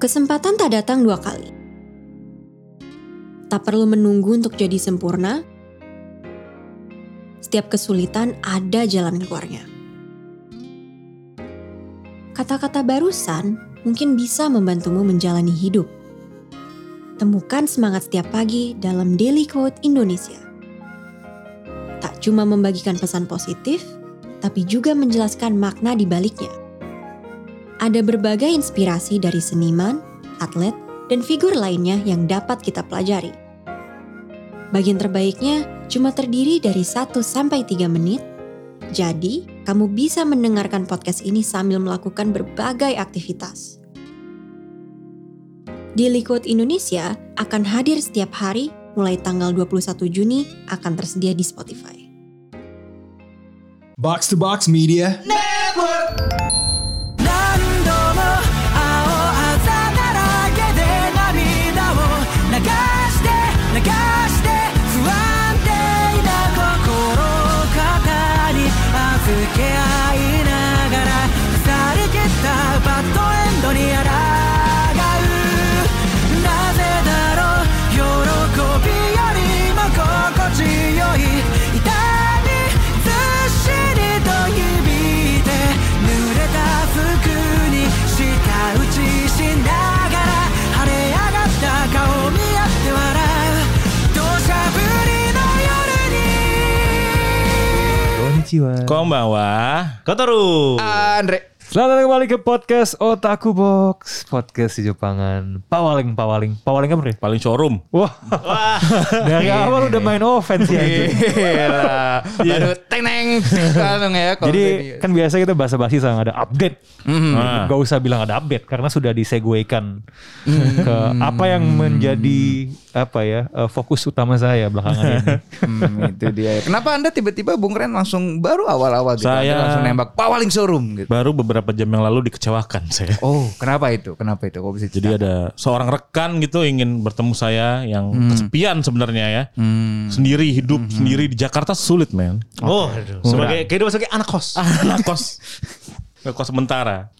Kesempatan tak datang dua kali. Tak perlu menunggu untuk jadi sempurna. Setiap kesulitan ada jalan keluarnya. Kata-kata barusan mungkin bisa membantumu menjalani hidup. Temukan semangat setiap pagi dalam Daily Quote Indonesia. Tak cuma membagikan pesan positif, tapi juga menjelaskan makna di baliknya. Ada berbagai inspirasi dari seniman, atlet, dan figur lainnya yang dapat kita pelajari. Bagian terbaiknya cuma terdiri dari 1 sampai 3 menit. Jadi, kamu bisa mendengarkan podcast ini sambil melakukan berbagai aktivitas. Daily Quote Indonesia akan hadir setiap hari mulai tanggal 21 Juni akan tersedia di Spotify. Box to Box Media. 何夜に Konnichiwa. Konbanwa. Kotoru. Andre. Selamat datang kembali ke podcast Otaku Box. Podcast di Jepangan. Pawaling, pawaling. Pawaling apa nih? Paling showroom. Wah. Dari awal udah main offense ya. Gila. Baru teng neng langsung ya. Jadi kan biasa kita bahasa-basi sama ada update. Nah. Gak usah bilang ada update karena sudah disegwaykan ke apa yang menjadi apa ya eh, fokus utama saya belakangan ini. Hmm, itu dia. Kenapa Anda tiba-tiba Bung Ren langsung baru awal-awal gitu? Saya- Anda langsung nembak pawaling showroom gitu. Baru beberapa jam yang lalu dikecewakan saya. Oh, kenapa itu? Kenapa itu? Kok bisa Jadi ada seorang rekan gitu ingin bertemu saya yang kesepian sebenarnya ya. Sendiri hidup sendiri di Jakarta sulit men. Oh, aduh. Sebagai kehidupan sebagai anak kos. Anak kos. Kos sementara.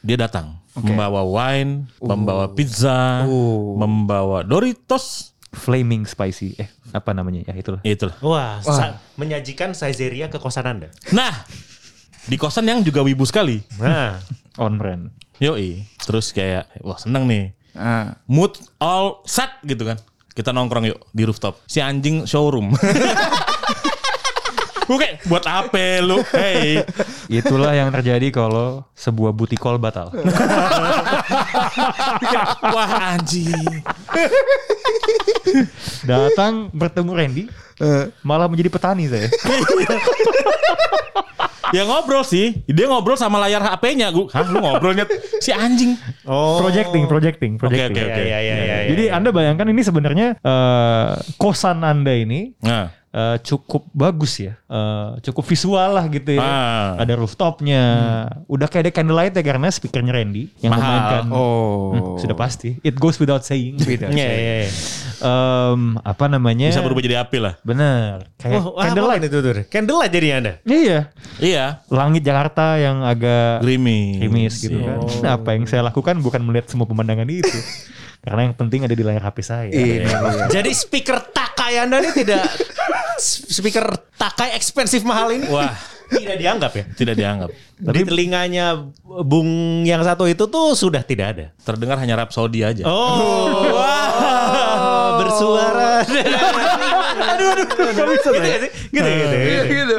Dia datang membawa wine, membawa pizza, membawa Doritos. Flaming spicy. Eh, apa namanya? Ya itulah. Itulah. Wah, sa- menyajikan Saizeriya ke kosan Anda. Nah, di kosan yang juga wibu sekali. Nah, On brand. Yoi. Terus kayak wah seneng nih. Ah. Mood all set gitu kan. Kita nongkrong yuk di rooftop. Si anjing showroom. Oke, buat apa lu? Hey. Itulah yang terjadi kalau sebuah butikol batal. Wah anjing. Datang bertemu Randy, malah menjadi petani saya. Ya ngobrol sih. Dia ngobrol sama layar HP-nya. Gua, Hah, lu ngobrolnya si anjing. oh. Projecting, projecting, projecting. oke, oke. Ya, ya, ya, ya, ya, Jadi ya. Anda bayangkan ini sebenarnya eh, kosan Anda ini Nah, eh, cukup bagus ya, Eh, cukup visual lah gitu ya. Ah. Ada rooftopnya, udah kayak ada candlelight ya karena speakernya Randy yang Mahal. memainkan. Oh. Hmm, sudah pasti. It goes without saying. Beda. Ya, ya, ya. Em, apa namanya? bisa berubah jadi api lah. Bener. Kayak Oh, candlelight. itu tuh? Candlelight jadi Anda. Iya. Iya. Langit Jakarta yang agak Grimis. krimis gitu kan. Oh. Nah, apa yang saya lakukan bukan melihat semua pemandangan itu. Karena yang penting ada di layar HP saya. Ini dia. Jadi speaker Takai Anda ini tidak speaker Takai ekspensif mahal ini Wah, tidak dianggap ya. tidak dianggap. Di telinganya Bung yang satu itu tuh sudah tidak ada. Terdengar hanya Rhapsody aja. Oh, wah, bersuara. aduh, aduh, gak bisa gitu, sih? gitu, gitu, gitu.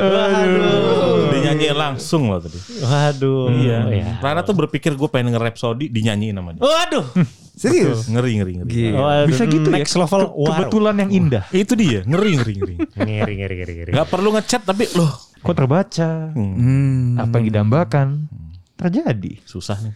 Waduh, Dinyanyiin langsung loh tadi. waduh, Iya. ya. Rara tuh berpikir gue pengen nge-Rhapsody dinyanyiin sama dia. Waduh, Serius? Ngeri, ngeri, ngeri. Gila. Waduh, Bisa gitu ya. next level. Ke- kebetulan yang indah. Itu dia, ngeri, ngeri, ngeri. Ngeri, ngeri, ngeri, ngeri. Gak perlu ngechat tapi loh. Kok terbaca? Hmm. Apa yang didambakan? Terjadi. Susah nih.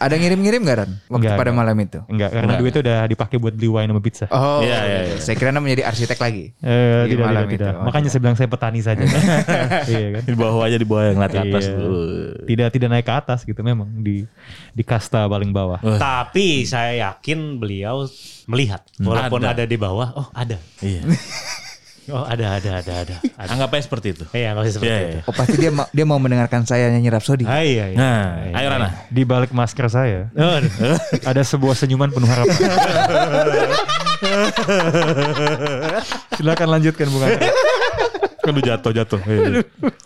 Ada ngirim-ngirim gak Ran? Waktu Enggak, pada enggak. malam itu? Enggak, karena Enggak. duitnya udah dipakai buat beli wine sama pizza. Oh, Iya, iya, iya. Saya kira Anda menjadi arsitek lagi. Eh, Di tidak, malam tidak, itu. tidak. Oh, Makanya tidak. saya bilang saya petani saja. iya kan? Di bawah aja di bawah yang ngeliat ke atas. Iya. Uh. Tidak tidak naik ke atas gitu memang di di kasta paling bawah. Tapi saya yakin beliau melihat, walaupun Ada. ada di bawah. Oh, ada. Iya. Oh ada ada ada ada. ada. Anggapnya seperti itu. Iya nggak seperti Iya, itu. iya. Oh pasti dia ma- dia mau mendengarkan saya nyanyi Rhapsody. Ah, iya, iya. Nah, ayo Rana. Di balik masker saya Oh, aduh. ada sebuah senyuman penuh harapan. Silakan lanjutkan Bung Andre. Kan lu jatuh jatuh.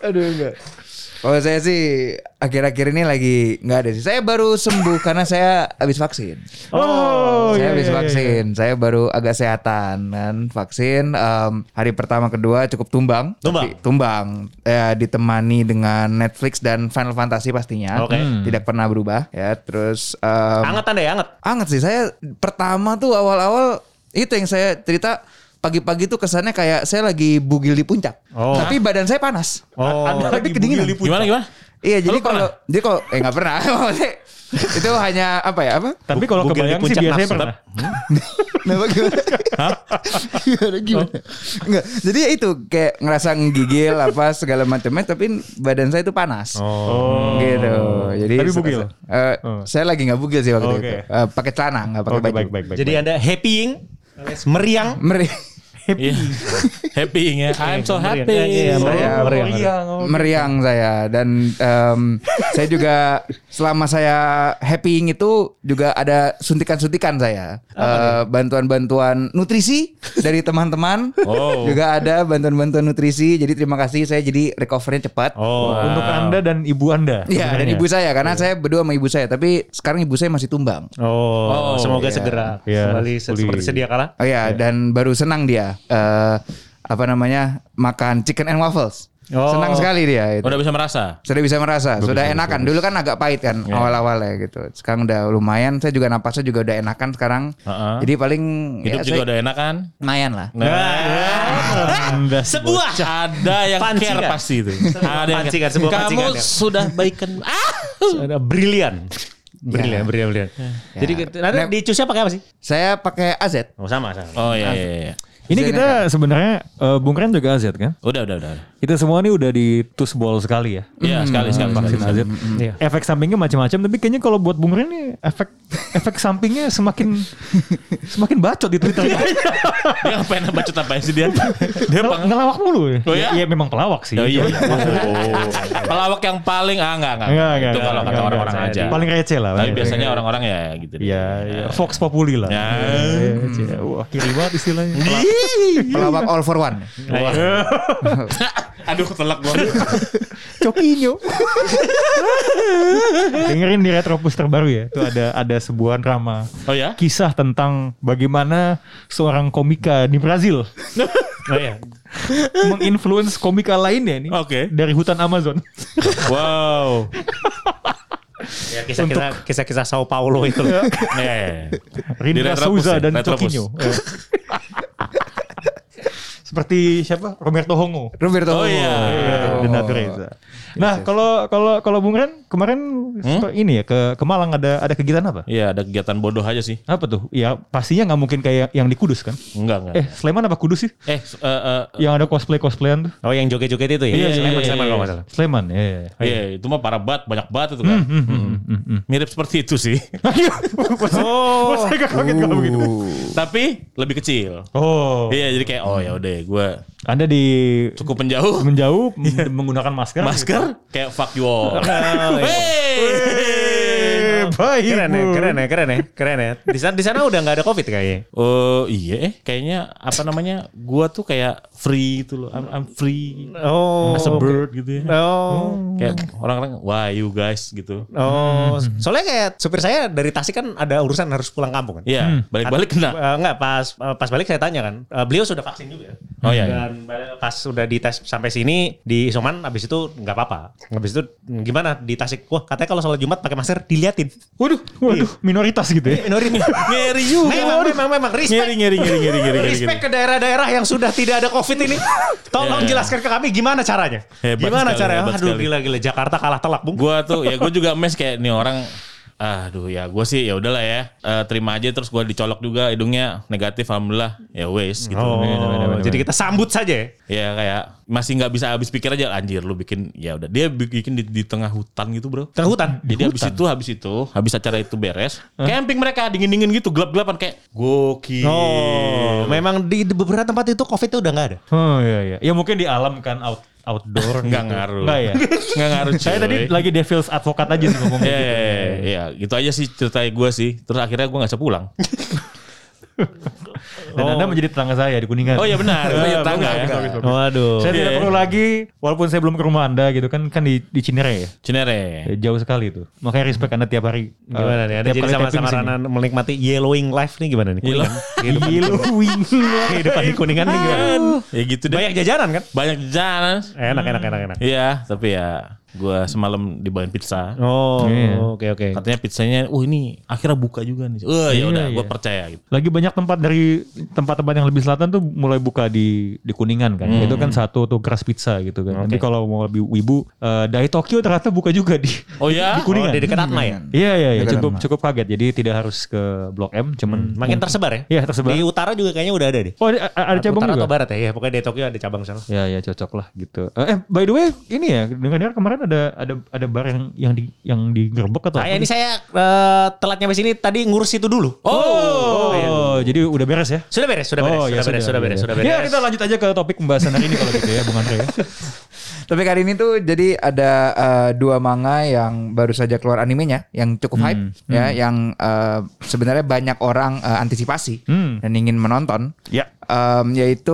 Aduh enggak. Kalau saya sih akhir-akhir ini lagi nggak ada sih. Saya baru sembuh karena saya habis vaksin. Oh, saya iya, habis iya, iya. vaksin. Saya baru agak sehatan kan. Vaksin em, hari pertama kedua cukup tumbang. Tumbang? Tapi- tumbang. Ya, ditemani dengan Netflix dan Final Fantasy pastinya. Oke. Hmm. Tidak pernah berubah ya. Terus em, Anget anda ya anget. Anget sih saya pertama tuh awal-awal itu yang saya cerita pagi-pagi tuh kesannya kayak saya lagi bugil di puncak. Oh. Tapi badan saya panas. Oh. Anda tapi kedinginan. Gimana gimana? Iya, jadi kalau jadi kalau eh nggak pernah. Itu hanya apa ya apa? Tapi kalau di kebayang sih biasanya nafsu. pernah. Kenapa gimana? gimana gimana? Enggak. Jadi ya itu kayak ngerasa ngegigil apa segala macamnya tapi badan saya itu panas. Oh. Gitu. Jadi Tapi bugil? eh, Oh. Saya lagi nggak bugil sih waktu Oke. itu. Eh, pakai celana, nggak pakai Oke, baju. baik, baik, baik. Jadi anda happying alias meriang. Meri Iya. Happy ya. I'm so Meriang. happy. Iya, Saya meriang. Meriang. meriang saya dan em, saya juga selama saya happying itu juga ada suntikan-suntikan saya Eh, bantuan-bantuan nutrisi dari teman-teman Oh. juga ada bantuan-bantuan nutrisi jadi terima kasih saya jadi recovery cepat Oh. Untuk Anda dan ibu Anda. Iya dan ibu saya karena saya berdua sama ibu saya tapi sekarang ibu saya masih tumbang Oh, Oh, semoga iya. segera Iya, kembali seperti sedia kala. oh ya dan baru senang dia eh, apa namanya makan chicken and waffles Oh. senang sekali dia itu. Udah bisa merasa. sudah bisa merasa, sudah enakan. Dulu kan agak pahit kan awal-awalnya gitu. Sekarang udah lumayan. Saya juga napasnya juga udah enakan sekarang. Heeh. Jadi paling Hidup ya, juga saya- udah enak kan? lumayan lah. Anda Sebuah Ada yang Pancingan. care pasti itu. Ada yang Pancingan, care. sebuah Kamu pancingan ya. sudah baikan. Ah. Ada brilian. Brilian, brilian, brilian. Jadi nanti Nah- di cusnya pakai apa sih? Saya pakai AZ. Oh sama sama. Oh iya iya iya. Ini kita sebenarnya eh, Bung Ren juga AZ kan? Udah udah udah. Kita semua ini udah di tusbol sekali ya. Iya sekali sekali. Vaksin sekali. AZ. Iya. Efek sampingnya macam-macam tapi kayaknya kalau buat Bung Ren nih efek efek sampingnya semakin semakin bacot di Twitter. Dia ngapain bacot apa sih dia? Dia Ngel- ngelawak mulu. Oh, iya? Iya memang pelawak sih. Oh iya. iya. Oh. Pelawak yang paling ah enggak enggak. Enggak, enggak, Itu kalau kata orang-orang aja. Paling receh lah. Tapi biasanya orang-orang ya gitu. deh. Iya, iya. Fox Populi lah. Ya. Iya, iya. Wah, kiri banget istilahnya. Pelawak all for one. Aduh ketelak gua. Cokinyo. Dengerin di Retropus terbaru ya. Itu ada ada sebuah drama Oh ya? kisah tentang bagaimana seorang komika di Brazil Oh iya. menginfluence komika lainnya nih Oke. dari hutan Amazon. Wow. Ya, kisah-kisah kisah-kisah Sao Paulo itu. loh. Iya, iya, iya. Di Rindra Souza ya? dan Retropus. Cokinyo. Seperti siapa? Roberto Hongo. Roberto. Oh, iya. Iya, The Natureza. Nah, kalau kalau kalau Bung Ren kemarin suka ini ya ke ke Malang ada ada kegiatan apa? Iya ada kegiatan bodoh aja sih. Apa tuh? Ya pastinya nggak mungkin kayak yang di Kudus kan? Enggak enggak. Eh, Sleman apa Kudus sih? Eh, eh, eh, Yang ada cosplay cosplayan tuh? Oh yang joget-joget itu ya? Iya, Sleman, iya, Sleman iya, kalau iya. nggak salah. Sleman, ya. ya, ya. Iya, itu mah parah banget, banyak banget itu kan. Hmm, hmm, hmm, hmm. Mirip seperti itu sih. Oh, saya gak kaget kalau begitu. Tapi lebih kecil. Oh, Iya, jadi kayak oh ya udah gue Anda di cukup menjauh. menjauh menggunakan masker. Masker kayak fuck you all. Oh, iya. Eh, baik. Keren ya, keren ya, keren ya, keren ya. Di sana, di sana udah nggak ada covid kayaknya. Oh iya eh. Kayaknya apa namanya gua tuh kayak free gitu loh. I'm, I'm free Oh, as a bird gitu ya. Oh, kayak orang-orang wah you guys? gitu. Oh. Soalnya kayak supir saya dari Tasik kan ada urusan harus pulang kampung kan. Iya balik-balik kena. Eh, enggak pas eh, pas balik saya tanya kan eh, beliau sudah vaksin juga. Oh, iya, dan balik- pas sudah dites sampai sini di isoman habis itu nggak apa-apa. Habis itu gimana di Tasik? Wah katanya kalau sholat Jumat pakai masker diliatin Waduh, waduh, minoritas gitu ya. minoritas. Ngeri juga. Memang memang memang respect. Ngeri ngeri ngeri ngeri ngeri ngeri, respect ke daerah-daerah yang sudah tidak ada covid ini. Tolong Iya, iya. jelaskan ke kami gimana caranya? Hebat gimana sekali, caranya? aduh sekali. gila-gila Jakarta kalah telak bung. Gua tuh ya gua juga mes kayak nih orang Aduh ya gue sih ya udahlah ya Eh, terima aja terus gue dicolok juga hidungnya negatif alhamdulillah ya wes gitu. Oh, jadi kita sambut saja ya. Ya kayak masih nggak bisa habis pikir aja anjir lu bikin ya udah dia bikin di, di tengah hutan gitu bro. Tengah hutan. Jadi habis itu habis itu habis acara itu beres, camping mereka dingin-dingin gitu, gelap-gelapan kayak gokil. Oh, memang di, di beberapa tempat itu COVID itu udah nggak ada. Oh iya iya. Ya mungkin di alam kan out outdoor Nggak gitu. ngaruh. Enggak ya. Nggak ngaruh Saya tadi lagi devil's advocate aja sih ngomong Iya, gitu. iya, iya, iya, gitu aja sih cerita gue sih. Terus akhirnya gue nggak bisa pulang. Dan Anda menjadi tetangga saya di Kuningan. Oh iya benar, Iya, tetangga ya. Waduh. Saya tidak Iya. perlu lagi, walaupun saya belum ke rumah Anda gitu kan, kan di, di Cinere ya. Cinere. Eh, Jauh sekali tuh. Makanya respect Anda tiap hari. Gimana nih? Ada jadi kali sama menikmati yellowing life nih gimana nih? Yellowing. Kehidupan di kuningan nih gimana? Ya gitu deh. Banyak jajanan kan? Banyak jalan. Enak enak enak enak. Iya, tapi ya gue semalam dibawain pizza. Oh, Iya. oke oke. Katanya pizzanya, oh ini akhirnya buka juga nih. Oh ya Iya, udah, iya. gue percaya gitu. Lagi banyak tempat dari tempat-tempat yang lebih selatan tuh mulai buka di di Kuningan kan. Itu kan satu tuh keras pizza gitu kan. Nanti kalau mau lebih wibu eh, dari Tokyo ternyata buka juga di Oh ya? di Kuningan. Oh, di dekat Atma ya? Iya iya iya Dekat cukup Atma. cukup kaget. Jadi tidak harus ke Blok M, cuman Makin tersebar ya? Iya tersebar. Di utara juga kayaknya udah ada deh. Oh ada, ada cabang utara juga. atau barat ya? Ya pokoknya di Tokyo ada cabang sana. Ya ya cocok lah gitu. Eh eh, by the way ini ya dengar-dengar kemarin ada ada ada bar yang yang di yang digerebek atau Saya apa ini saya eh, telat nyampe sini tadi ngurus itu dulu. Oh, jadi udah beres ya? Sudah beres, sudah beres, oh, sudah, ya beres, sudah beres, ya. sudah beres. Ya kita lanjut aja ke topik pembahasan hari ini kalau gitu ya, Bung Andre. Tapi kali ini tuh jadi ada eh, dua manga yang baru saja keluar animenya yang cukup hype ya, yang eh, sebenarnya banyak orang eh, antisipasi Hmm. dan ingin menonton. Ya. Em, yaitu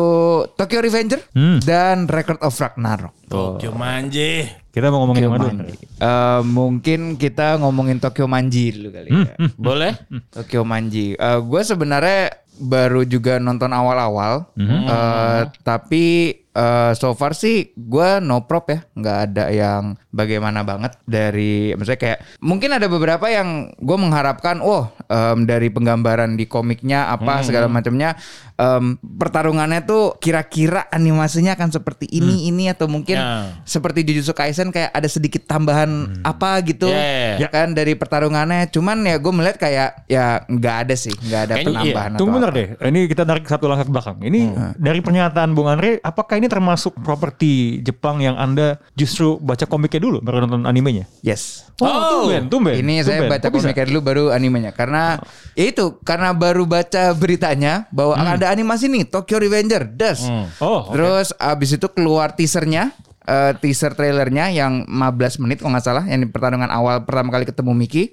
Tokyo Revenger Hmm. dan Record of Ragnarok. Tokyo manje. Kita mau ngomongin yang mana? Manji. Eh, mungkin kita ngomongin Tokyo Manji dulu kali ya. Boleh? Tokyo Manji. gue sebenarnya baru juga nonton awal-awal, Eh, tapi eh, so far sih gue no prop ya, nggak ada yang bagaimana banget dari, maksudnya kayak mungkin ada beberapa yang gue mengharapkan, oh em, dari penggambaran di komiknya apa segala macamnya, em, pertarungannya tuh kira-kira animasinya akan seperti ini ini atau mungkin Ya. seperti Jujutsu Kaisen kayak ada sedikit tambahan apa gitu, Ya, ya, ya kan dari pertarungannya. Cuman ya gue melihat kayak ya nggak ada sih, nggak ada Kayaknya iya. penambahan. Tunggu atau bentar apa. deh. Ini kita tarik satu langkah ke belakang. Ini dari pernyataan Bung Andre, apakah ini termasuk properti Jepang yang Anda justru baca komiknya dulu baru nonton animenya? Yes. Oh, tumben, tumben. Ini saya tumben. baca Kok bisa? komiknya dulu baru animenya karena ya itu karena baru baca beritanya bahwa akan ada animasi nih Tokyo Revenger, das. Oh, oke. Terus abis itu keluar teasernya, eh, teaser trailernya yang 15 menit kalau nggak salah, yang di pertarungan awal pertama kali ketemu Miki.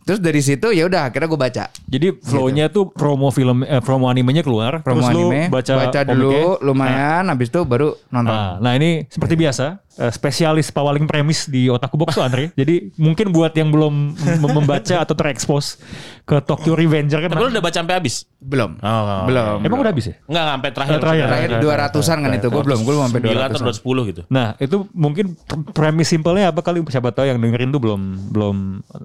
Terus dari situ ya udah akhirnya gue baca Jadi flow-nya tuh promo film eh, promo animenya keluar, promo terus anime, lu baca, baca komiknya. dulu lumayan, habis itu baru nonton. Nah, nah ini seperti biasa, eh, spesialis pawaling premis di Otaku Box tuh Andre. Jadi mungkin buat yang belum mem- membaca atau terekspos ke Tokyo Revenger kan. Tapi lu udah baca sampai habis? Belum, Oh, belum. Emang udah habis ya? Enggak, enggak, sampai terakhir. Eh, terakhir. Terakhir Terakhir, dua ratusan kan itu, gue belum, gue belum sampai dua 9 atau ratusan. 210 gitu. Nah itu mungkin premis simpelnya apa kali siapa tahu yang dengerin tuh belum belum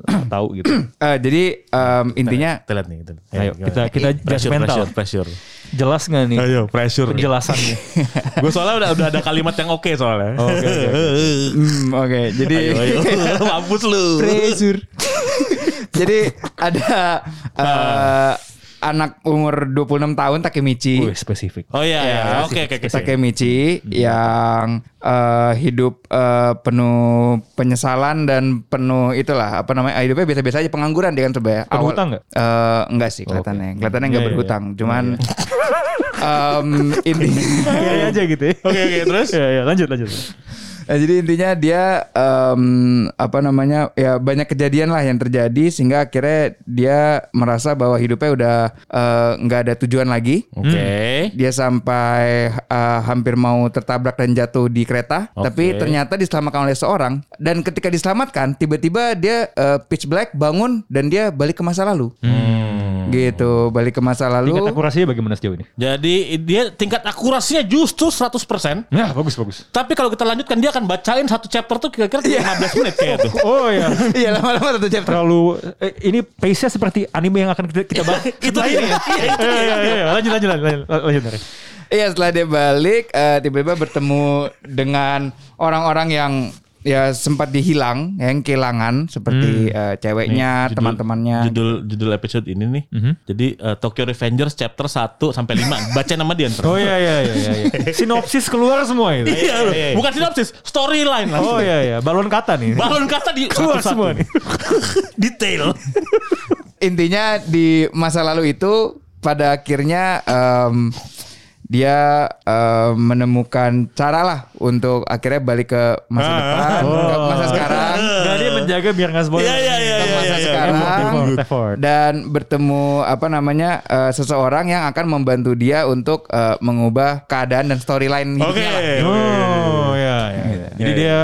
eh, tahu gitu. Eh, jadi em, intinya Kita lihat nih. Kita, lihat. Ayo kita kita pressure, judgmental. pressure, pressure. Jelas nggak nih? Ayo, pressure. Penjelasannya. Gue soalnya udah, udah ada kalimat yang oke soalnya. Oke oke. Oke. Hmm, Oke, jadi Ayo, ayo. Mampus lu. pressure. jadi ada eh, anak umur 26 tahun Takemichi. Wih spesifik. Oh iya. Ya, Oke, oke, oke. Takemichi yang eh, hidup eh, penuh penyesalan dan penuh itulah apa namanya hidupnya biasa-biasa aja pengangguran dia kan sebenarnya. Berhutang nggak? Eh, enggak sih kelihatannya. Kelihatannya enggak Iya, iya, berhutang. Cuman em, intinya Kayak aja gitu ya. Oke, oke, terus? Ya ya lanjut lanjut. Nah, jadi intinya dia em, apa namanya ya banyak kejadian lah yang terjadi sehingga akhirnya dia merasa bahwa hidupnya udah eh, nggak ada tujuan lagi. Oke. Dia sampai eh, hampir mau tertabrak dan jatuh di kereta, Oke. tapi ternyata diselamatkan oleh seorang. Dan ketika diselamatkan, tiba-tiba dia eh, pitch black bangun dan dia balik ke masa lalu. Gitu, balik ke masa lalu. Tingkat akurasinya bagaimana sejauh ini? Jadi dia tingkat akurasinya justru 100%. Ya bagus bagus. Tapi kalau kita lanjutkan dia akan bacain satu chapter tuh kira-kira 15 menit kayak tuh. Oh ya. Iya, lama-lama satu chapter. Terlalu eh, ini pace-nya seperti anime yang akan kita, kita bahas. Itu dia. Iya, itu Iya dia. iya iya lanjut lanjut lanjut lanjut, lanjut. Iya setelah dia balik eh, tiba-tiba bertemu dengan orang-orang yang ya sempat dihilang, yang kehilangan seperti eh, ceweknya, Judul- teman-temannya. Judul judul episode ini nih. Jadi eh, Tokyo Revengers chapter 1 sampai 5. Baca nama dia ntar. Oh iya iya iya iya. Sinopsis keluar semua itu. Iya, loh. bukan sinopsis, storyline Oh langsung. iya iya, balon kata nih. Balon kata di Keluar satu-satu. semua nih. Detail. Intinya di masa lalu itu pada akhirnya em, dia em, menemukan cara lah untuk akhirnya balik ke masa Ah. depan, ke masa sekarang. Nah dia menjaga biar nggak spoiler. Iya iya iya ke iya. masa iya, iya. sekarang Effort, effort. dan bertemu apa namanya eh, seseorang yang akan membantu dia untuk eh, mengubah keadaan dan storyline Oke. hidupnya lah. Oh iya iya. Jadi dia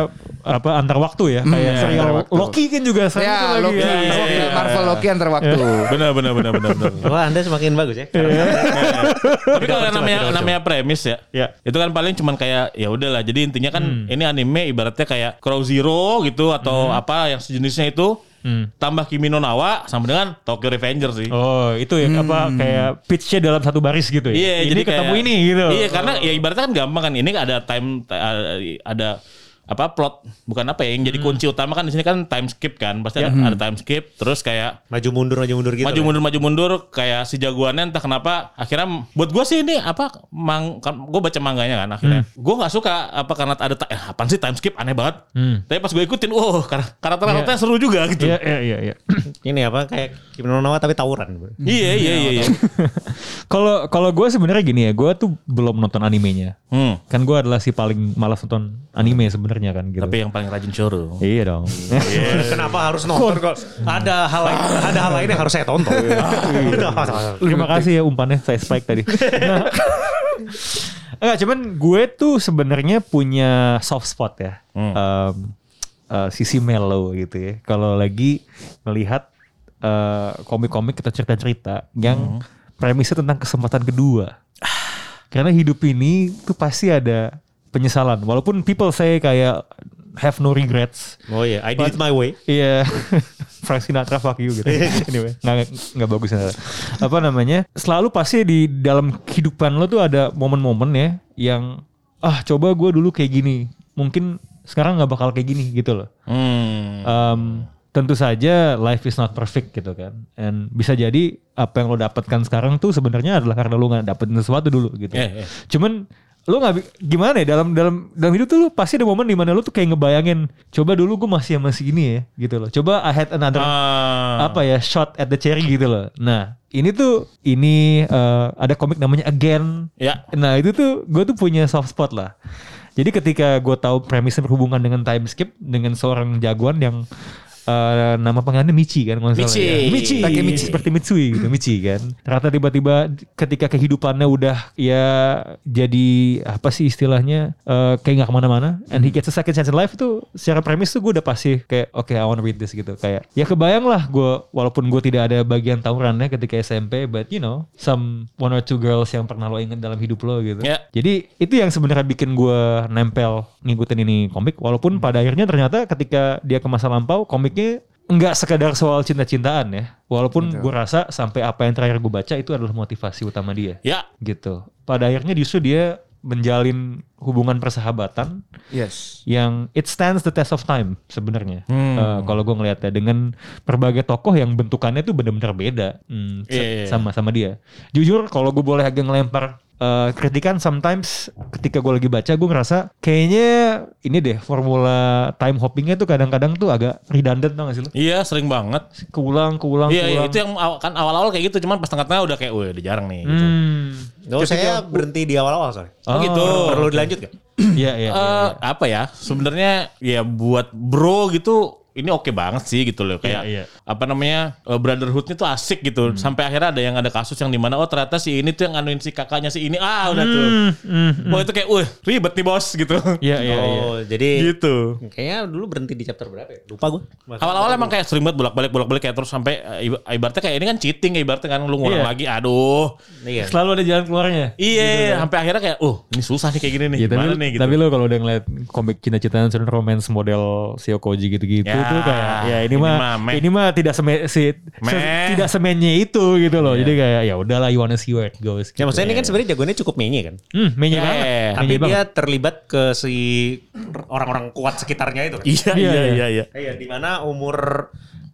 apa antar waktu ya kayak iya, serial. Loki kan juga sering Ya, itu lagi Loki, ya. antar iya, waktu. iya. Marvel Loki antar waktu. Benar benar benar benar benar. Wah anda semakin bagus ya. Tapi kalau yang namanya namanya premis ya, Ya. itu kan paling cuman kayak ya udahlah. Jadi intinya kan ini anime ibaratnya kayak Crow Zero gitu atau apa yang sejenisnya itu tambah Kimi no Nawa sama dengan Tokyo Revenger sih. Oh itu ya apa kayak pitch-nya dalam satu baris gitu ya. Iya, ini jadi ketemu kayak- ini gitu. Iya, karena ya ibaratnya kan gampang kan. Ini ada time ada apa plot bukan apa ya yang jadi kunci utama kan di sini kan time skip kan pasti ada, ada time skip terus kayak Maju mundur maju mundur gitu. maju lah. mundur maju mundur kayak si jagoannya entah kenapa akhirnya buat gue sih ini apa mang kan gue baca mangganya kan akhirnya gue nggak suka apa karena ada ta- eh, apaan sih time skip aneh banget tapi pas gue ikutin wow kar- karakter karakternya seru juga gitu Iya iya iya. iya. Ini apa kayak Kimi no Nawa tapi tawuran. iya iya iya iya Kalau kalau gue sebenarnya gini ya, gue tuh belum nonton animenya. hmm. Kan gue adalah si paling malas nonton anime sebenarnya kan gitu. tapi yang paling rajin shoro Iya dong. Kenapa harus nonton kok? Ada hal lain, ada hal lain yang harus saya tonton. Terima kasih ya umpannya saya spike tadi. Nah, Enggak, cuman gue tuh sebenarnya punya soft spot ya. Hmm. Em, eh, sisi mellow gitu ya. Kalau lagi melihat eh, komik-komik atau cerita-cerita yang Hmm. premisnya tentang kesempatan kedua. Karena hidup ini tuh pasti ada penyesalan. Walaupun people say kayak have no regrets. Oh iya, I did it my way. Iya, Frank Sinatra fuck you gitu. anyway, nggak nggak bagus Sinatra. Apa namanya? Selalu pasti di dalam kehidupan lo tuh ada momen-momen ya yang ah coba gue dulu kayak gini, mungkin sekarang nggak bakal kayak gini gitu loh. Hmm. Um, tentu saja life is not perfect gitu kan, and bisa jadi apa yang lo dapatkan sekarang tuh sebenarnya adalah karena lo nggak dapetin sesuatu dulu gitu. Iya, iya. Cuman lo nggak gimana ya dalam dalam dalam hidup tuh pasti ada momen di mana lo tuh kayak ngebayangin coba dulu gue masih sama segini ya gitu loh coba I had another Ah. apa ya shot at the cherry gitu loh nah ini tuh ini eh, ada komik namanya Again Ya. nah itu tuh gue tuh punya soft spot lah jadi ketika gue tahu premisnya berhubungan dengan time skip dengan seorang jagoan yang eh, nama panggilannya Michi kan kalau Michi. ya. Michi Takemichi. seperti Mitsui gitu Michi kan ternyata tiba-tiba ketika kehidupannya udah ya jadi apa sih istilahnya eh, kayak nggak ke mana-mana and he gets a second chance in life itu secara premis tuh gue udah pasti kayak oke I wanna read this gitu kayak ya kebayang lah gue walaupun gue tidak ada bagian tawurannya ketika SMP but you know some one or two girls yang pernah lo inget dalam hidup lo gitu Ya. jadi itu yang sebenarnya bikin gue nempel ngikutin ini komik walaupun pada akhirnya ternyata ketika dia ke masa lampau komiknya nggak sekadar soal cinta-cintaan ya. Walaupun gue rasa sampai apa yang terakhir gue baca itu adalah motivasi utama dia. Ya. gitu. Pada akhirnya justru dia menjalin hubungan persahabatan Yes. yang it stands the test of time sebenarnya. Hmm. Eh, kalau gue ngelihatnya dengan berbagai tokoh yang bentukannya tuh benar-benar beda hmm, sa- Iya, iya. sama sama dia. Jujur kalau gue boleh agak ngelempar eh, kritikan sometimes ketika gue lagi baca gue ngerasa kayaknya ini deh formula time hoppingnya tuh kadang-kadang tuh agak redundant tau gak sih lo? Iya sering banget. Keulang, keulang, Iya, iya keulang. itu yang aw- kan awal-awal kayak gitu, cuman pas tengah-tengah udah kayak, wah udah jarang nih. Gitu. Hmm. Oh, saya berhenti di awal-awal soalnya. Oh, gitu. Perlu dilanjut gak? Iya, iya. iya. Eh, apa ya? Sebenarnya ya buat bro gitu ini oke banget sih gitu loh kayak Iya, iya. Apa namanya eh, brotherhoodnya tuh asik gitu. Sampai akhirnya ada yang ada kasus yang di mana oh ternyata si ini tuh yang anuin si kakaknya si ini. Ah udah tuh. Wah itu kayak wah ribet nih bos gitu. Iya, iya, iya. Oh, jadi gitu. kayaknya dulu berhenti di chapter berapa ya? Lupa gue. awal-awal emang kayak sering banget bolak-balik bolak-balik kayak terus sampai eh, iba- ibaratnya kayak ini kan cheating ya, ibaratnya kan lu ngulang Iya. lagi aduh. Iya. Selalu ada jalan keluarnya. iya sampai akhirnya kayak oh ini susah nih kayak gini nih Iya, tapi, nih gitu. tapi lo kalau udah ngeliat komik cinta-cintaan dan romance model Shio Koji gitu-gitu Ya, tuh kayak ya ini, ini mah mah ini mah tidak seme, si, se- tidak semennya itu gitu loh. Jadi kayak ya udahlah you wanna see where it goes. Ya maksudnya ini kan sebenarnya jagoannya cukup menye kan. Hmm, menye Eh, banget. Tapi Menye dia banget. terlibat ke si orang-orang kuat sekitarnya itu kan. Iya, Iya, iya, iya. iya, iya. Iya, di mana umur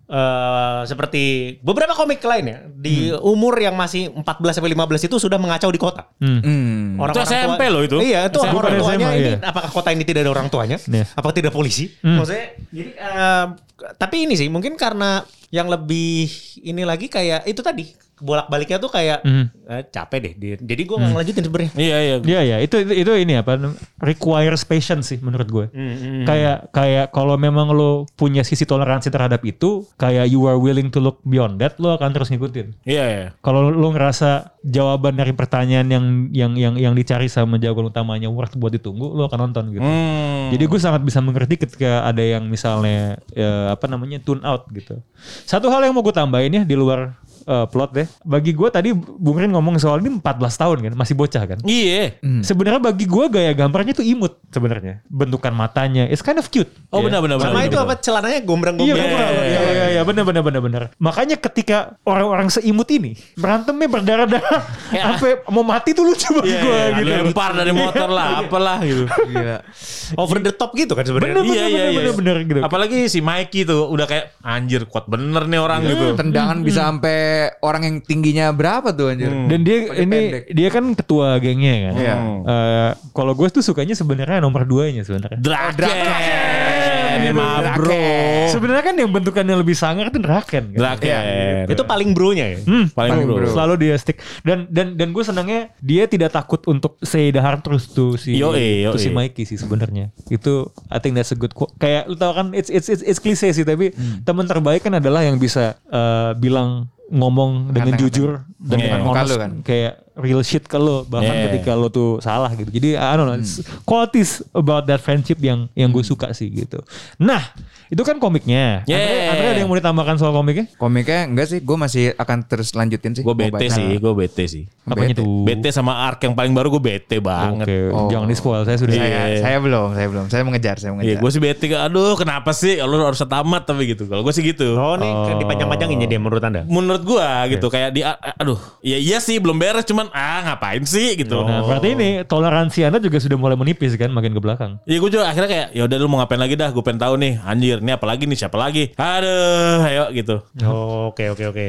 eh seperti beberapa komik lain ya, di umur yang masih 14 sampai 15 itu sudah mengacau di kota. Hmm. Itu SMP loh itu. Iya, itu SMP. orang tuanya SMA, ini iya. apakah kota ini tidak ada orang tuanya? Iya. Apakah tidak polisi? Maksudnya jadi eh, tapi ini sih mungkin karena yang lebih ini lagi kayak itu tadi bolak-baliknya tuh kayak eh, capek deh. Jadi gue nggak ngelanjutin sebenarnya. Iya, iya. Iya ya itu, itu itu ini apa requires patience sih menurut gue. Kayak kayak kalau memang lo punya sisi toleransi terhadap itu, kayak you are willing to look beyond that, lo akan terus ngikutin. Iya, iya. Kalau lo ngerasa jawaban dari pertanyaan yang yang yang yang dicari sama jawaban utamanya worth buat ditunggu, lo akan nonton gitu. Hmm. Jadi gue sangat bisa mengerti ketika ada yang misalnya ya, apa namanya tune out gitu. Satu hal yang mau gue tambahin ya di luar eh, plot deh. Bagi gue tadi Bung Rin ngomong soal ini 14 tahun kan, masih bocah kan. Iya. Sebenarnya bagi gue gaya gambarnya tuh imut sebenarnya. Bentukan matanya, it's kind of cute. Oh, Ya. benar benar benar. Sama itu apa celananya Iya, gombrang-gombrang. iya, iya, iya, benar, benar, benar, benar. Makanya ketika orang-orang seimut ini berantemnya berdarah-darah sampai mau mati tuh lucu bagi Iya, gue iya, gitu. lempar dari motor lah, apalah gitu. Gila. Over the top gitu kan sebenarnya. Iya, iya, iya. bener, bener, gitu. Apalagi si Mikey tuh udah kayak anjir kuat bener nih orang gitu. Tendangan bisa sampai orang yang tingginya berapa tuh anjir. Dan dia Pakai ini pendek. dia kan ketua gengnya kan. Iya. Eh, kalau gue tuh sukanya sebenarnya nomor duanya sebenarnya. Draken. Ini mah bro. Sebenarnya kan yang bentukannya lebih sangar itu Draken. Kan? Draken. Itu paling bronya ya. Hmm, paling Paling bro. bro. Selalu dia stick dan dan dan gue senangnya dia tidak takut untuk say the hard truth tuh si Yoi, tuh yoi. si Mikey sih sebenarnya. Itu I think that's a good quote. Kayak lu tau kan it's it's it's, it's cliche sih tapi Hmm. teman terbaik kan adalah yang bisa eh, bilang ngomong dengan jujur dan Iya, dengan honest kan. kayak real shit ke lo bahkan Iya. ketika lo tuh salah gitu. Jadi I don't know it's qualities about that friendship yang yang gue suka sih gitu. Nah, itu kan komiknya. Andre, Yeah. Andre ada yang mau ditambahkan soal komiknya? Komiknya enggak sih, gue masih akan terus lanjutin sih. Gue bete sih, gue bete sih. Apanya Bete. tuh? Bete sama arc yang paling baru gue bete banget. Oke, Oh. jangan di spoil. Saya sudah. Saya, saya belum, saya belum. Saya mengejar, saya Iya, mengejar. gue sih bete. Aduh, kenapa sih? Lu harus tamat tapi gitu. Kalau gue sih gitu. Oh, kan dipanjang-panjangin ya dia menurut Anda. Menurut gua gitu kayak di aduh, ya iya sih belum beres cuman ah ngapain sih gitu. Nah, berarti ini toleransi Anda juga sudah mulai menipis kan makin ke belakang. Iya gue juga akhirnya kayak ya udah lu mau ngapain lagi dah gue pengen tahu nih anjir ini apa lagi nih siapa lagi aduh ayo gitu Oke oke oke.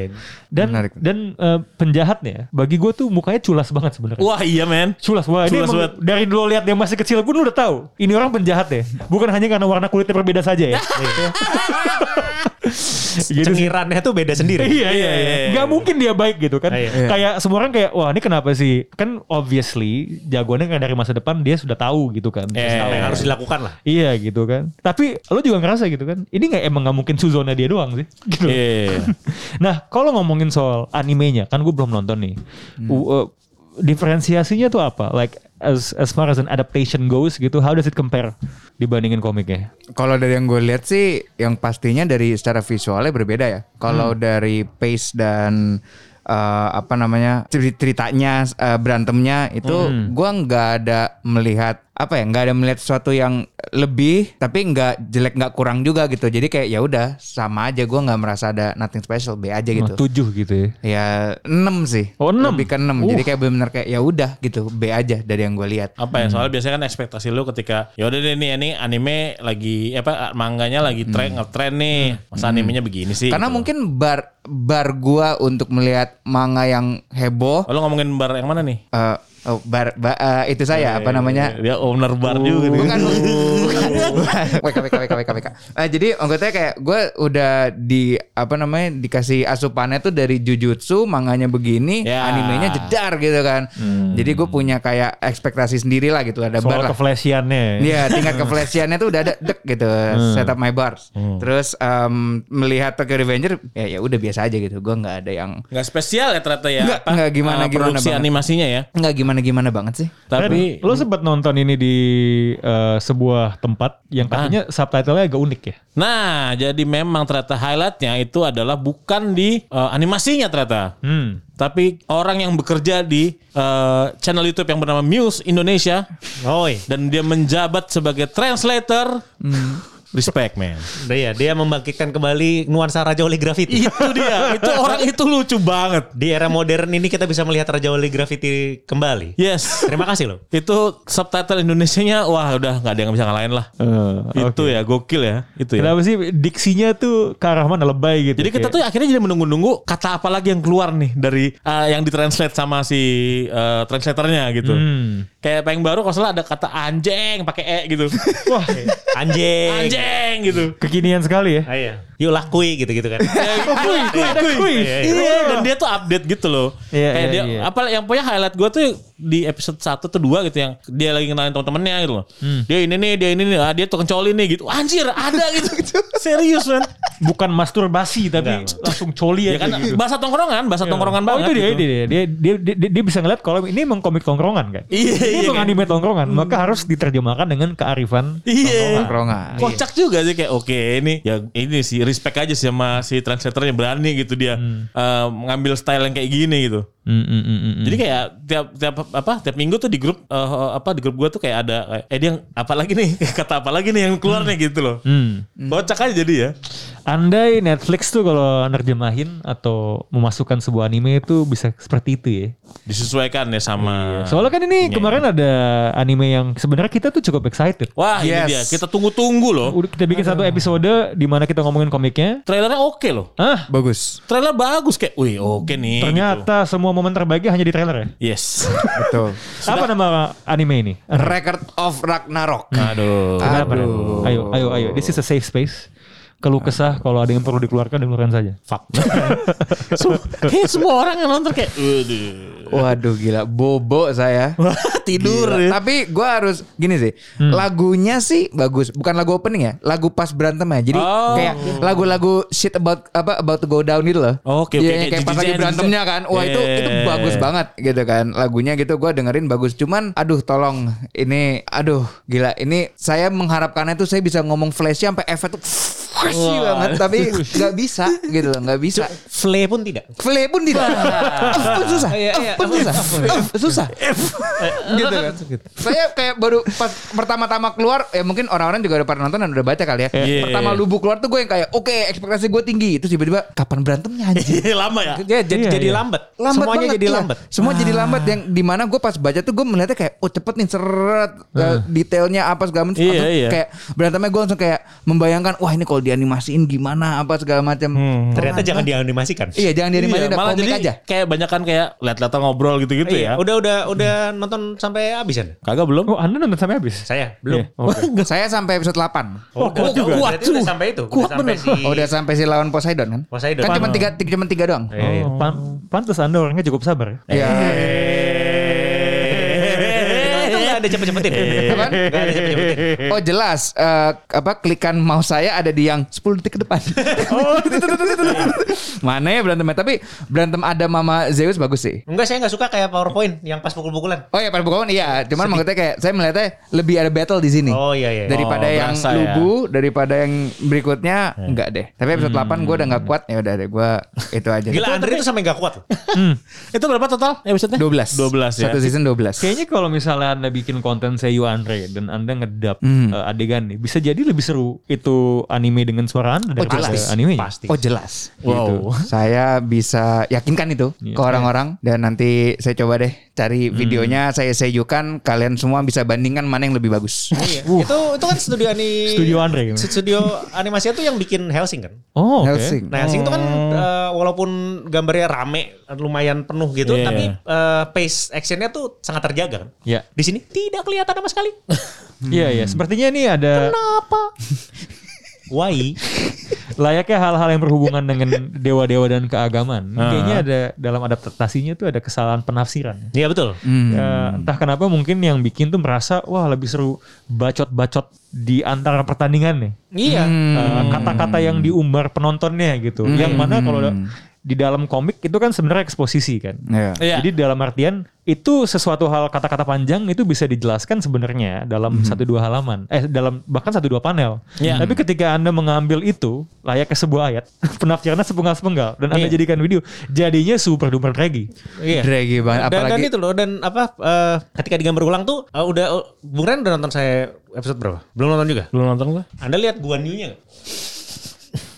Dan Menarik. dan eh, penjahatnya bagi gue tuh mukanya culas banget sebenarnya. wah iya men Culas, wah ini Culas emang banget. dari dulu lihat dia masih kecil pun lu udah tahu. Ini orang penjahat ya. Bukan hanya karena warna kulitnya berbeda saja ya. gitu sih. Cengirannya tuh beda sendiri. Iya iya iya. Gak mungkin dia baik gitu kan. Iya. Kayak semua orang kayak wah ini kenapa sih? Kan obviously jagoannya kan dari masa depan dia sudah tahu gitu kan. Eh. Yang harus dilakukan lah. Iya gitu kan. Tapi lo juga ngerasa gitu kan. Ini nggak emang nggak mungkin Suzona dia doang sih. Gitu. Iya. nah kalau ngomongin soal animenya kan gue belum nonton nih. U- uh, diferensiasinya tuh apa? Like as as far as an adaptation goes gitu, how does it compare dibandingin komiknya? Kalau dari yang gue lihat sih, yang pastinya dari secara visualnya berbeda ya. Kalau dari pace dan eh, apa namanya ceri- ceritanya, eh, berantemnya itu, gua nggak ada melihat apa ya, nggak ada melihat sesuatu yang lebih, tapi nggak jelek nggak kurang juga gitu. Jadi kayak ya udah sama aja, gua nggak merasa ada nothing special, B aja gitu. Oh, tujuh gitu ya. Ya 6 sih. Oh, enam? Lebih ke 6. Uh. Jadi kayak benar-benar kayak ya udah gitu, B aja dari yang gue lihat. apa ya soalnya biasanya kan ekspektasi lu ketika ya udah deh nih ini anime lagi apa manganya lagi tren ngetren nih masa animenya begini sih Karena gitu. mungkin bar bar gua untuk melihat manga yang heboh Oh, lu ngomongin bar yang mana nih eh, oh, bar ba- eh, itu saya apa namanya? dia owner bar juga nih Bukan, bukan, bukan. WK, WK, WK, WK, WK. Eh, jadi anggotanya kayak gue udah di apa namanya dikasih asupannya tuh dari Jujutsu, manganya begini, Ya. animenya jedar gitu kan. Jadi gue punya kayak ekspektasi sendiri lah gitu ada bar Soal lah. keflashiannya. Iya tingkat keflashiannya tuh udah ada dek gitu setup my bars. Terus em, melihat Tokyo Revenger ya ya udah biasa aja gitu. Gue nggak ada yang nggak spesial ya ternyata ya Nggak, apa, nggak gimana- eh, gimana produksi banget. animasinya ya nggak gimana gimana banget sih. tapi lo sempat nonton ini di eh, sebuah tempat yang katanya subtitlenya agak unik ya. Nah, jadi memang ternyata highlightnya itu adalah bukan di eh, animasinya ternyata. Hmm. Tapi orang yang bekerja di eh, channel YouTube yang bernama Muse Indonesia Oi. dan dia menjabat sebagai translator respect man. Dia dia membangkitkan kembali nuansa Raja Wali Graffiti. itu dia, itu orang itu lucu banget. Di era modern ini kita bisa melihat Raja Wali Graffiti kembali. Yes. Terima kasih loh. itu subtitle Indonesianya wah udah nggak ada yang bisa ngalahin lah. itu ya gokil ya, itu ya. Kenapa sih diksinya tuh ke arah mana lebay gitu. Jadi kita Kayak- tuh akhirnya jadi menunggu-nunggu kata apa lagi yang keluar nih dari uh, yang ditranslate sama si uh, translatornya gitu. Hmm. Kayak paling baru kalau salah ada kata anjing pakai e gitu. Wah, Anjing. anjing gitu. kekinian sekali ya. Ah, iya. Yuk lakui gitu-gitu kan. Oh, kui, kui, kui. Iya, iya. Iya, dan dia tuh update gitu loh. Iya, Kayak iya, dia iya. apa yang punya highlight gua tuh di episode 1 atau 2 gitu yang dia lagi kenalin teman-temannya gitu loh. Hmm. Dia ini nih, dia ini nih, ah, dia tuh kencoli nih gitu. Anjir, ada gitu. Serius, man. Bukan masturbasi tapi Enggak. langsung coli Ya kan gitu. bahasa tongkrongan, bahasa tongkrongan oh banget. itu dia, gitu. dia, dia, dia, dia, dia, dia bisa ngeliat kalau ini emang komik tongkrongan kan. Iya, Ini iya emang kan? anime tongkrongan, maka harus diterjemahkan dengan kearifan. Iya. Tongkrongan. Kocak juga sih kayak oke ini ya ini sih respect aja sih sama si translatornya berani gitu dia eh, mengambil style yang kayak gini gitu. Hmm, hmm, hmm, hmm. Jadi kayak tiap tiap apa tiap minggu tuh di grup eh, apa di grup gua tuh kayak ada kayak, eh dia apa lagi nih kata apa lagi nih yang keluar nih gitu loh. Hmm. Kocak aja jadi ya. Andai Netflix tuh kalau nerjemahin atau memasukkan sebuah anime itu bisa seperti itu ya. Disesuaikan ya sama Soalnya kan ini Iya. kemarin ada anime yang sebenarnya kita tuh cukup excited. Wah ini Yes. dia kita tunggu-tunggu loh. Udah kita bikin satu episode di mana kita ngomongin komiknya. Trailernya oke loh. Ah, Bagus. Trailer bagus kayak, wih oke nih. ternyata semua momen terbaiknya hanya di trailer ya. gitu. Yes. Betul. Apa nama anime ini? Record of Ragnarok. Aduh. Kenapa? Aduh. Ayo, ayo, ayo. This is a safe space. Keluh kesah kalau ada yang perlu dikeluarkan dikeluarkan saja. Fuck. so, kayak semua orang yang nonton kayak, waduh. Waduh gila, bobo saya. Tidur Gila. Tapi gue harus gini sih, lagunya sih bagus. Bukan lagu opening ya, lagu pas berantem ya. Jadi Oh. kayak lagu-lagu shit about apa about to go down gitu loh. Oke, oke, Iya, kayak kayak pas lagi berantemnya kan. Wah itu Yeah. itu bagus banget gitu kan. Lagunya gitu gue dengerin bagus. Cuman aduh tolong ini aduh gila ini saya mengharapkannya tuh saya bisa ngomong flash sampai efek tuh flashy banget tapi nggak bisa gitu loh nggak bisa. Flay pun tidak. Play pun tidak. F pun susah. Iya, iya. F pun susah. F susah. Gitu kan. Saya kayak baru pas pertama-tama keluar ya mungkin orang-orang juga udah pernah nonton dan udah baca kali ya. Iya. Pertama lubu keluar tuh gue yang kayak oke ekspektasi gue tinggi. Terus tiba-tiba kapan berantemnya anjir. Lama ya. Dia jadi Iya, jadi iya. lambat. Lambat Semuanya banget, jadi iya. lambat. Semua jadi lambat yang di mana gue pas baca tuh gue melihatnya kayak oh cepet nih seret eh, detailnya apa segala macam. Iya, Langsung iya. Kayak berantemnya gue langsung kayak membayangkan wah ini kalau dianimasiin gimana apa segala macam. Ternyata jangan dianimasikan. Iya jangan dianimasiin Iya, malah jadi aja. kayak banyak kan kayak lihat-lihat ngobrol gitu-gitu Iya, ya. Udah udah udah nonton sampai habis kan? Kagak belum. Oh, Anda nonton sampai habis? Saya belum. Iya, oke. Saya sampai episode 8. Oh, kuat juga. kuat Berarti udah sampai itu. Kuat udah sampai bener. si Oh, udah sampai si lawan Poseidon kan? Poseidon. Kan cuma tiga, tiga, cuma tiga doang. Iya, iya. Oh, pan- pantas Anda orangnya cukup sabar. ya? Iya. Itu ada cepet-cepetin. Ada cepet-cepetin. Oh jelas eh, apa klikan mouse saya ada di yang 10 detik ke depan. oh, Mana ya berantemnya? Tapi berantem ada Mama Zeus bagus sih. Enggak, saya nggak suka kayak PowerPoint yang pas pukul-pukulan. Oh ya pada Pokemon iya, cuman maksudnya kayak saya melihatnya lebih ada battle di sini. Oh iya iya. Daripada Oh, yang berasa ya. lubu, daripada yang berikutnya enggak deh. Tapi episode 8 gue udah nggak kuat ya udah deh gue itu aja. Gila Andre itu sampai nggak kuat loh. Itu berapa total episode-nya? 12. 12 ya. Satu season 12. Kayaknya kalau misalnya Anda bikin konten Seiyu Andre dan Anda ngedub Hmm. eh, adegan nih, bisa jadi lebih seru itu anime dengan suara Anda daripada jelas. animenya. Pasti. Oh jelas. Gitu. Saya bisa yakinkan itu Iya. ke orang-orang dan nanti saya coba deh cari videonya saya seyukan kalian semua bisa bandingkan mana yang lebih bagus. Iya. Itu itu kan studio ani Studio Andre gitu. Studio animasi itu yang bikin Helsing kan. Oh, oke. Helsing. Nah, Helsing itu kan eh, walaupun gambarnya rame, lumayan penuh gitu, Iya. tapi eh, pace actionnya tuh sangat terjaga kan. Ya. Di sini tidak kelihatan sama sekali. Iya, iya. Sepertinya ini ada Kenapa? Why? layaknya hal-hal yang berhubungan dengan dewa-dewa dan keagamaan. Kayaknya ada dalam adaptasinya tuh ada kesalahan penafsiran. Iya betul. Ya, entah kenapa mungkin yang bikin tuh merasa wah lebih seru bacot-bacot di antara pertandingan nih. Iya. Eh, kata-kata yang diumbar penontonnya gitu. Yang mana kalau di dalam komik itu kan sebenarnya eksposisi kan. Iya. Iya. Jadi dalam artian itu sesuatu hal kata-kata panjang itu bisa dijelaskan sebenarnya dalam satu dua halaman, eh dalam bahkan satu dua panel. Iya. Tapi ketika anda mengambil itu layaknya sebuah ayat, penafsirannya sepenggal-sepenggal dan anda Iya. jadikan video, jadinya super duper draggy. Iya. Draggy banget Dan, dan apalagi itu loh dan apa eh, ketika digambar ulang tuh eh, udah uh, Bung Ren udah nonton saya episode berapa? Belum nonton juga. Belum nonton gua. Anda lihat Guan Yu-nya nggak?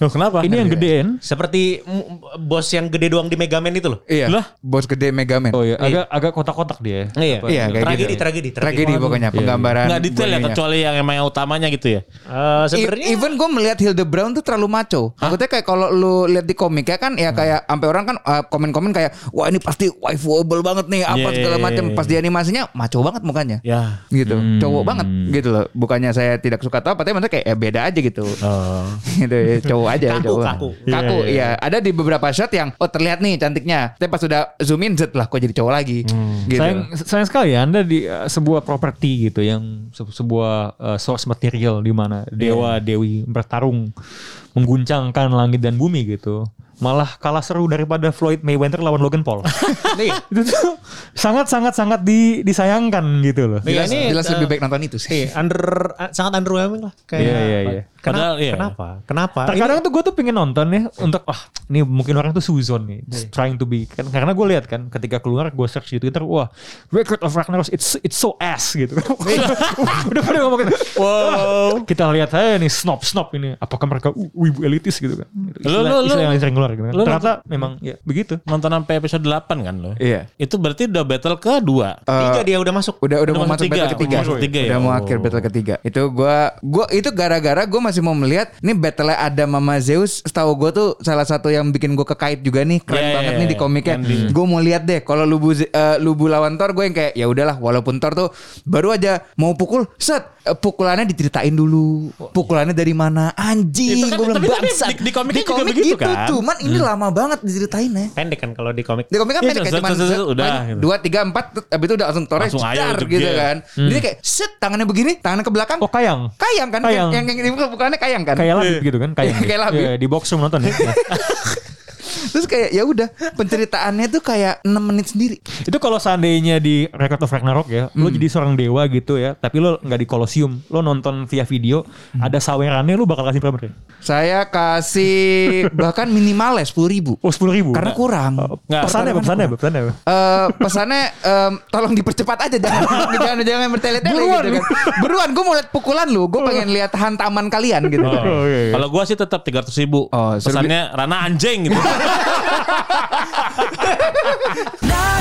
Loh, kenapa? Ini yang gedean. Seperti mm, bos yang gede doang di Megaman itu loh. Iya. Lah? Bos gede Megaman. Oh iya, agak agak kotak-kotak dia. Iya. Apa- Iya, kayak tragedi, gitu. tragedi, Tragedi pokoknya penggambaran. Nggak detail ya kecuali yang emang yang utamanya gitu ya. Eh, sebenarnya E- Even gue melihat Hilda Brown tuh terlalu maco. Maksudnya kayak kalau lu lihat di komik ya kan ya kayak sampai orang kan uh, komen-komen kayak wah ini pasti waifuable banget nih apa Yeah, segala yeah, macam. yeah, Pas di animasinya maco banget mukanya. Ya. Gitu. Cowok banget gitu loh. Bukannya saya tidak suka atau apa tapi maksudnya kayak ya beda aja gitu. Oh. gitu ya, cowok aja Kaku, cowok. kaku. Kaku, Iya, iya, iya. Ada di beberapa shot yang oh terlihat nih cantiknya. Tapi pas sudah zoom in zet lah kok jadi cowok lagi. Gitu. Sayang, sayang sekali ya Anda di uh, sebuah properti gitu yang se- sebuah uh, source material di mana dewa dewi bertarung mengguncangkan langit dan bumi gitu. Malah kalah seru daripada Floyd Mayweather lawan Logan Paul. Iya. itu tuh sangat sangat sangat di, disayangkan gitu loh. Iya, jelas, ini, jelas eh, lebih baik nonton itu sih. Iya, under uh, sangat underwhelming lah. Kayak, Iya, iya, iya. Kenapa? Padahal, iya. Kenapa? Kenapa? Terkadang tuh gue tuh pengen nonton ya untuk wah ini mungkin orang tuh suzon nih Iya. trying to be kan karena gue lihat kan ketika keluar gue search di Twitter wah Record of Ragnaros it's it's so ass gitu Iya. udah pada ngomong gitu wow kita lihat aja nih snob snob ini apakah mereka uh, wibu elitis gitu kan Gitu. Lu- istilah lu- yang sering keluar gitu kan lu- ternyata memang ya begitu Nonton sampai episode 8 kan lo? Iya. Itu berarti udah battle kedua. Tiga dia udah masuk. Udah udah Udah mau masuk masuk battle tiga, ketiga. udah masuk tiga ya? udah mau Oh. akhir battle ketiga. Itu gua gua itu gara-gara gua masih mau melihat nih battle ada Mama Zeus. Setahu gua tuh salah satu yang bikin gua kekait juga nih. Keren Iya, banget iya, nih di komiknya. Yang di- Gua mau lihat deh kalau Lubu eh, Lubu lawan Thor gue yang kayak ya udahlah walaupun Thor tuh baru aja mau pukul set pukulannya diceritain dulu. Pukulannya dari mana? Anjing kan- gua bilang tapi- tapi bangsat. di- di komiknya juga komik begitu gitu, kan? cuman ini lama banget diceritainnya. Pendek kan kalau di komik. Di komik kan Iya, pendek cuman udah, gitu. dua tiga empat abis itu udah langsung torres Langsung ayo, jedar gitu kan. Jadi kayak set tangannya begini, tangannya ke belakang. oh kayang Kayang kan? Kayang. Yang yang yang bukannya kayang kan? kayak labib gitu kan kayang Kayak labib. Iya, di box nonton ya Terus kayak ya udah penceritaannya tuh kayak 6 menit sendiri. Itu kalau seandainya di Record of Ragnarok ya, lo Hmm. jadi seorang dewa gitu ya, tapi lo nggak di Colosseum, lo nonton via video, Hmm. ada sawerannya, lo bakal kasih berapa? Saya kasih bahkan minimal ya 10 ribu. Oh sepuluh ribu. Karena kurang. Nggak, pesannya, apa? pesannya, apa? pesannya. apa? Eh, pesannya em, tolong dipercepat aja jangan jangan jangan bertele-tele Buruan. gitu kan. Beruan gue mau lihat pukulan lu, gue pengen lihat hantaman kalian gitu. Oh. Oh, iya, iya. Kalau gua sih tetap 300 ribu. Oh, Pesannya Rana anjing gitu.「Not